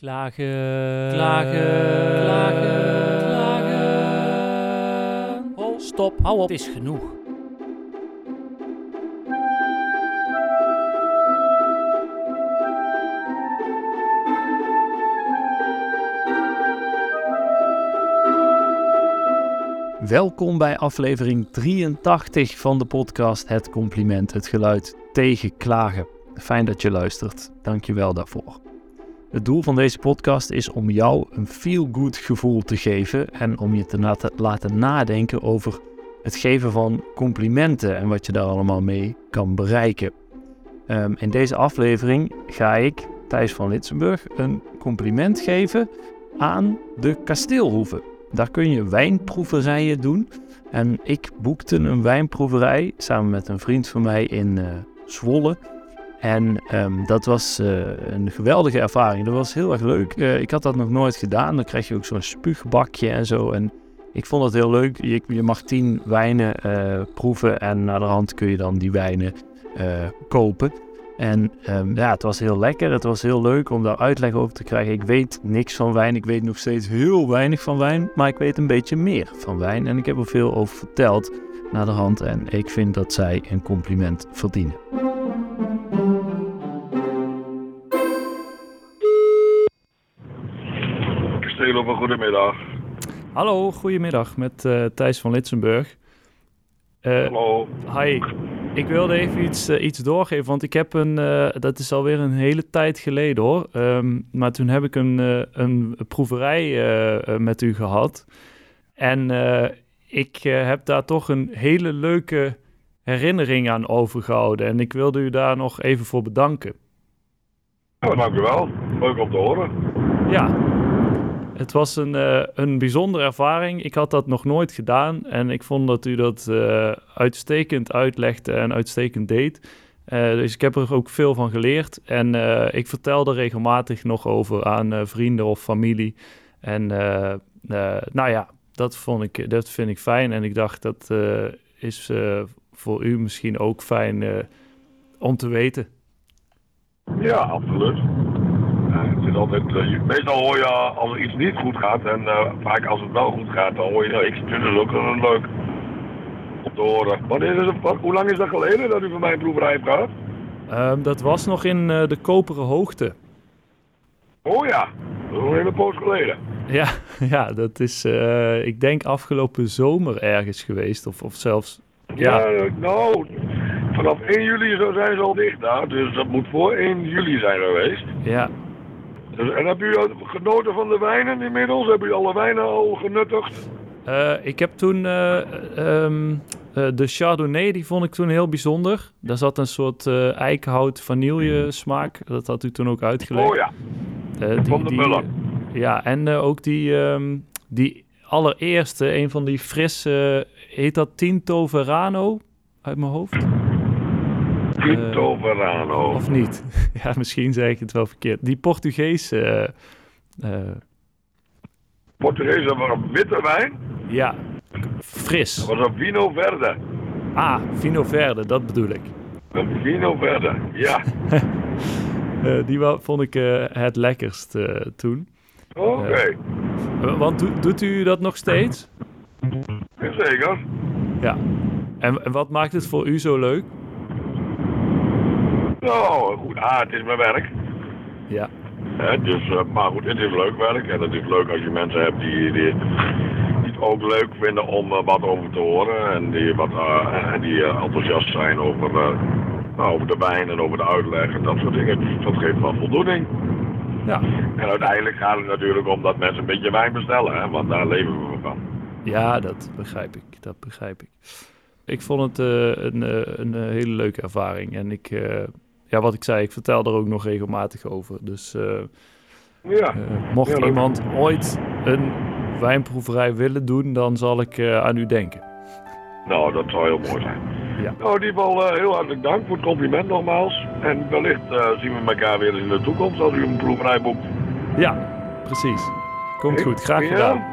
Klagen, klagen, klagen, klagen. Oh, stop, hou op, het is genoeg. Welkom bij aflevering 83 van de podcast Het Compliment, het geluid tegen klagen. Fijn dat je luistert, dank je wel daarvoor. Het doel van deze podcast is om jou een feel-good gevoel te geven en om je te laten nadenken over het geven van complimenten en wat je daar allemaal mee kan bereiken. Um, in deze aflevering ga ik, Thijs van Litsenburg, een compliment geven aan de kasteelhoeve. Daar kun je wijnproeverijen doen. En ik boekte een wijnproeverij samen met een vriend van mij in uh, Zwolle. En um, dat was uh, een geweldige ervaring. Dat was heel erg leuk. Uh, ik had dat nog nooit gedaan. Dan krijg je ook zo'n spuugbakje en zo. En ik vond dat heel leuk. Je, je mag tien wijnen uh, proeven en naar de hand kun je dan die wijnen kopen. En um, ja, het was heel lekker. Het was heel leuk om daar uitleg over te krijgen. Ik weet niks van wijn. Ik weet nog steeds heel weinig van wijn. Maar ik weet een beetje meer van wijn. En ik heb er veel over verteld naar de hand. En ik vind dat zij een compliment verdienen. Goedemiddag. Hallo, goedemiddag met uh, Thijs van Litsenburg. Uh, Hallo. Hi, ik wilde even iets, uh, iets doorgeven, want ik heb een, dat is alweer een hele tijd geleden hoor. Um, maar toen heb ik een, een proeverij met u gehad. En ik heb daar toch een hele leuke herinnering aan overgehouden. En ik wilde u daar nog even voor bedanken. Oh, dank u wel. Leuk om te horen. Ja, het was een, uh, een bijzondere ervaring. Ik had dat nog nooit gedaan en ik vond dat u dat uh, uitstekend uitlegde en uitstekend deed. Uh, dus ik heb er ook veel van geleerd en ik vertelde regelmatig nog over aan vrienden of familie. En nou ja, dat, vond ik, dat vind ik fijn en ik dacht dat is voor u misschien ook fijn om te weten. Ja, absoluut altijd, uh, meestal hoor je als er iets niet goed gaat en uh, vaak als het wel goed gaat, dan hoor je, nou, ik vind het ook wel leuk om te horen. Wanneer is het, wat, hoe lang is dat geleden dat u van mijn proeverij heeft gehad? Um, dat was nog in uh, de koperen hoogte. Oh ja, dat is een hele poos geleden. Ja, ja dat is, ik denk afgelopen zomer ergens geweest, of, of zelfs... Ja, ja nou, vanaf 1 juli zijn ze al dicht daar, dus dat moet voor 1 juli zijn geweest. Ja, en heb u genoten van de wijnen inmiddels? Heb u alle wijnen al genuttigd? Uh, ik heb toen uh, um, uh, de Chardonnay, die vond ik toen heel bijzonder. Daar zat een soort eikenhout vanille smaak. Dat had u toen ook uitgelegd. Oh ja, die, van de Muller. Ja, en ook die, um, die allereerste, een van die frisse, heet dat Tinto Verano uit mijn hoofd? Tinto uh, Verano. Of niet? ja, misschien zeg ik het wel verkeerd. Die Portugese... Uh, Portugese was een witte wijn? Ja, fris. Dat was een Vino Verde. Ah, Vino Verde, dat bedoel ik. Een Vino Verde, ja. uh, die vond ik het lekkerst toen. Oké. Okay. want do doet u dat nog steeds? Zeker. Ja. En, en wat maakt het voor u zo leuk? Nou, goed. Ah, het is mijn werk. Ja. dus, uh, maar goed, het is leuk werk. En het is leuk als je mensen hebt die, die, die het ook leuk vinden om uh, wat over te horen. En die, wat, uh, die enthousiast zijn over, nou, over de wijn en over de uitleg en dat soort dingen. Dat geeft wel voldoening. Ja. En uiteindelijk gaat het natuurlijk om dat mensen een beetje wijn bestellen. Hè, want daar leven we van. Ja, dat begrijp ik. Dat begrijp ik. Ik vond het een, een, een hele leuke ervaring. En ik ja, wat ik zei, ik vertel er ook nog regelmatig over. Dus uh, ja. uh, mocht iemand ooit een wijnproeverij willen doen, dan zal ik uh, aan u denken. Nou, dat zou heel mooi zijn. Ja. Nou, in ieder geval heel hartelijk dank voor het compliment nogmaals. En wellicht zien we elkaar weer in de toekomst als u een proeverij boekt. Ja, precies. Komt goed, graag ja? gedaan.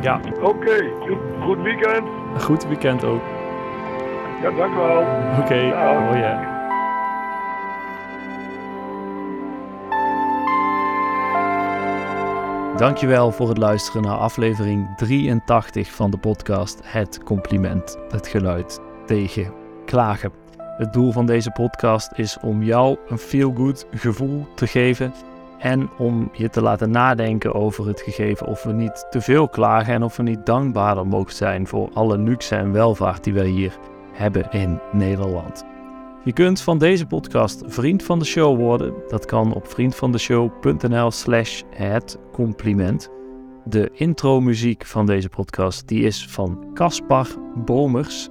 Ja. Oké, okay. goed, goed, weekend. Goed weekend ook. Ja, dank u wel. Oké, okay. mooi hè. Dankjewel voor het luisteren naar aflevering 83 van de podcast Het Compliment, het geluid tegen klagen. Het doel van deze podcast is om jou een feel-good gevoel te geven en om je te laten nadenken over het gegeven of we niet te veel klagen en of we niet dankbaarder mogen zijn voor alle luxe en welvaart die wij hier hebben in Nederland. Je kunt van deze podcast vriend van de show worden. Dat kan op vriendvandeshow.nl slash het compliment. De intro-muziek van deze podcast die is van Caspar Bomers.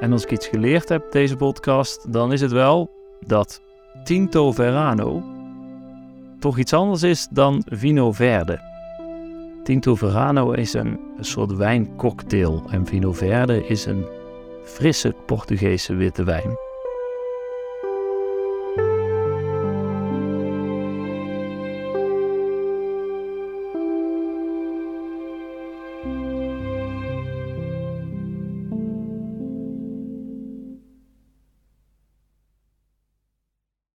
En als ik iets geleerd heb deze podcast, dan is het wel dat Tinto Verano toch iets anders is dan Vino Verde. Tinto Verano is een soort wijncocktail en Vino Verde is een frisse Portugese witte wijn.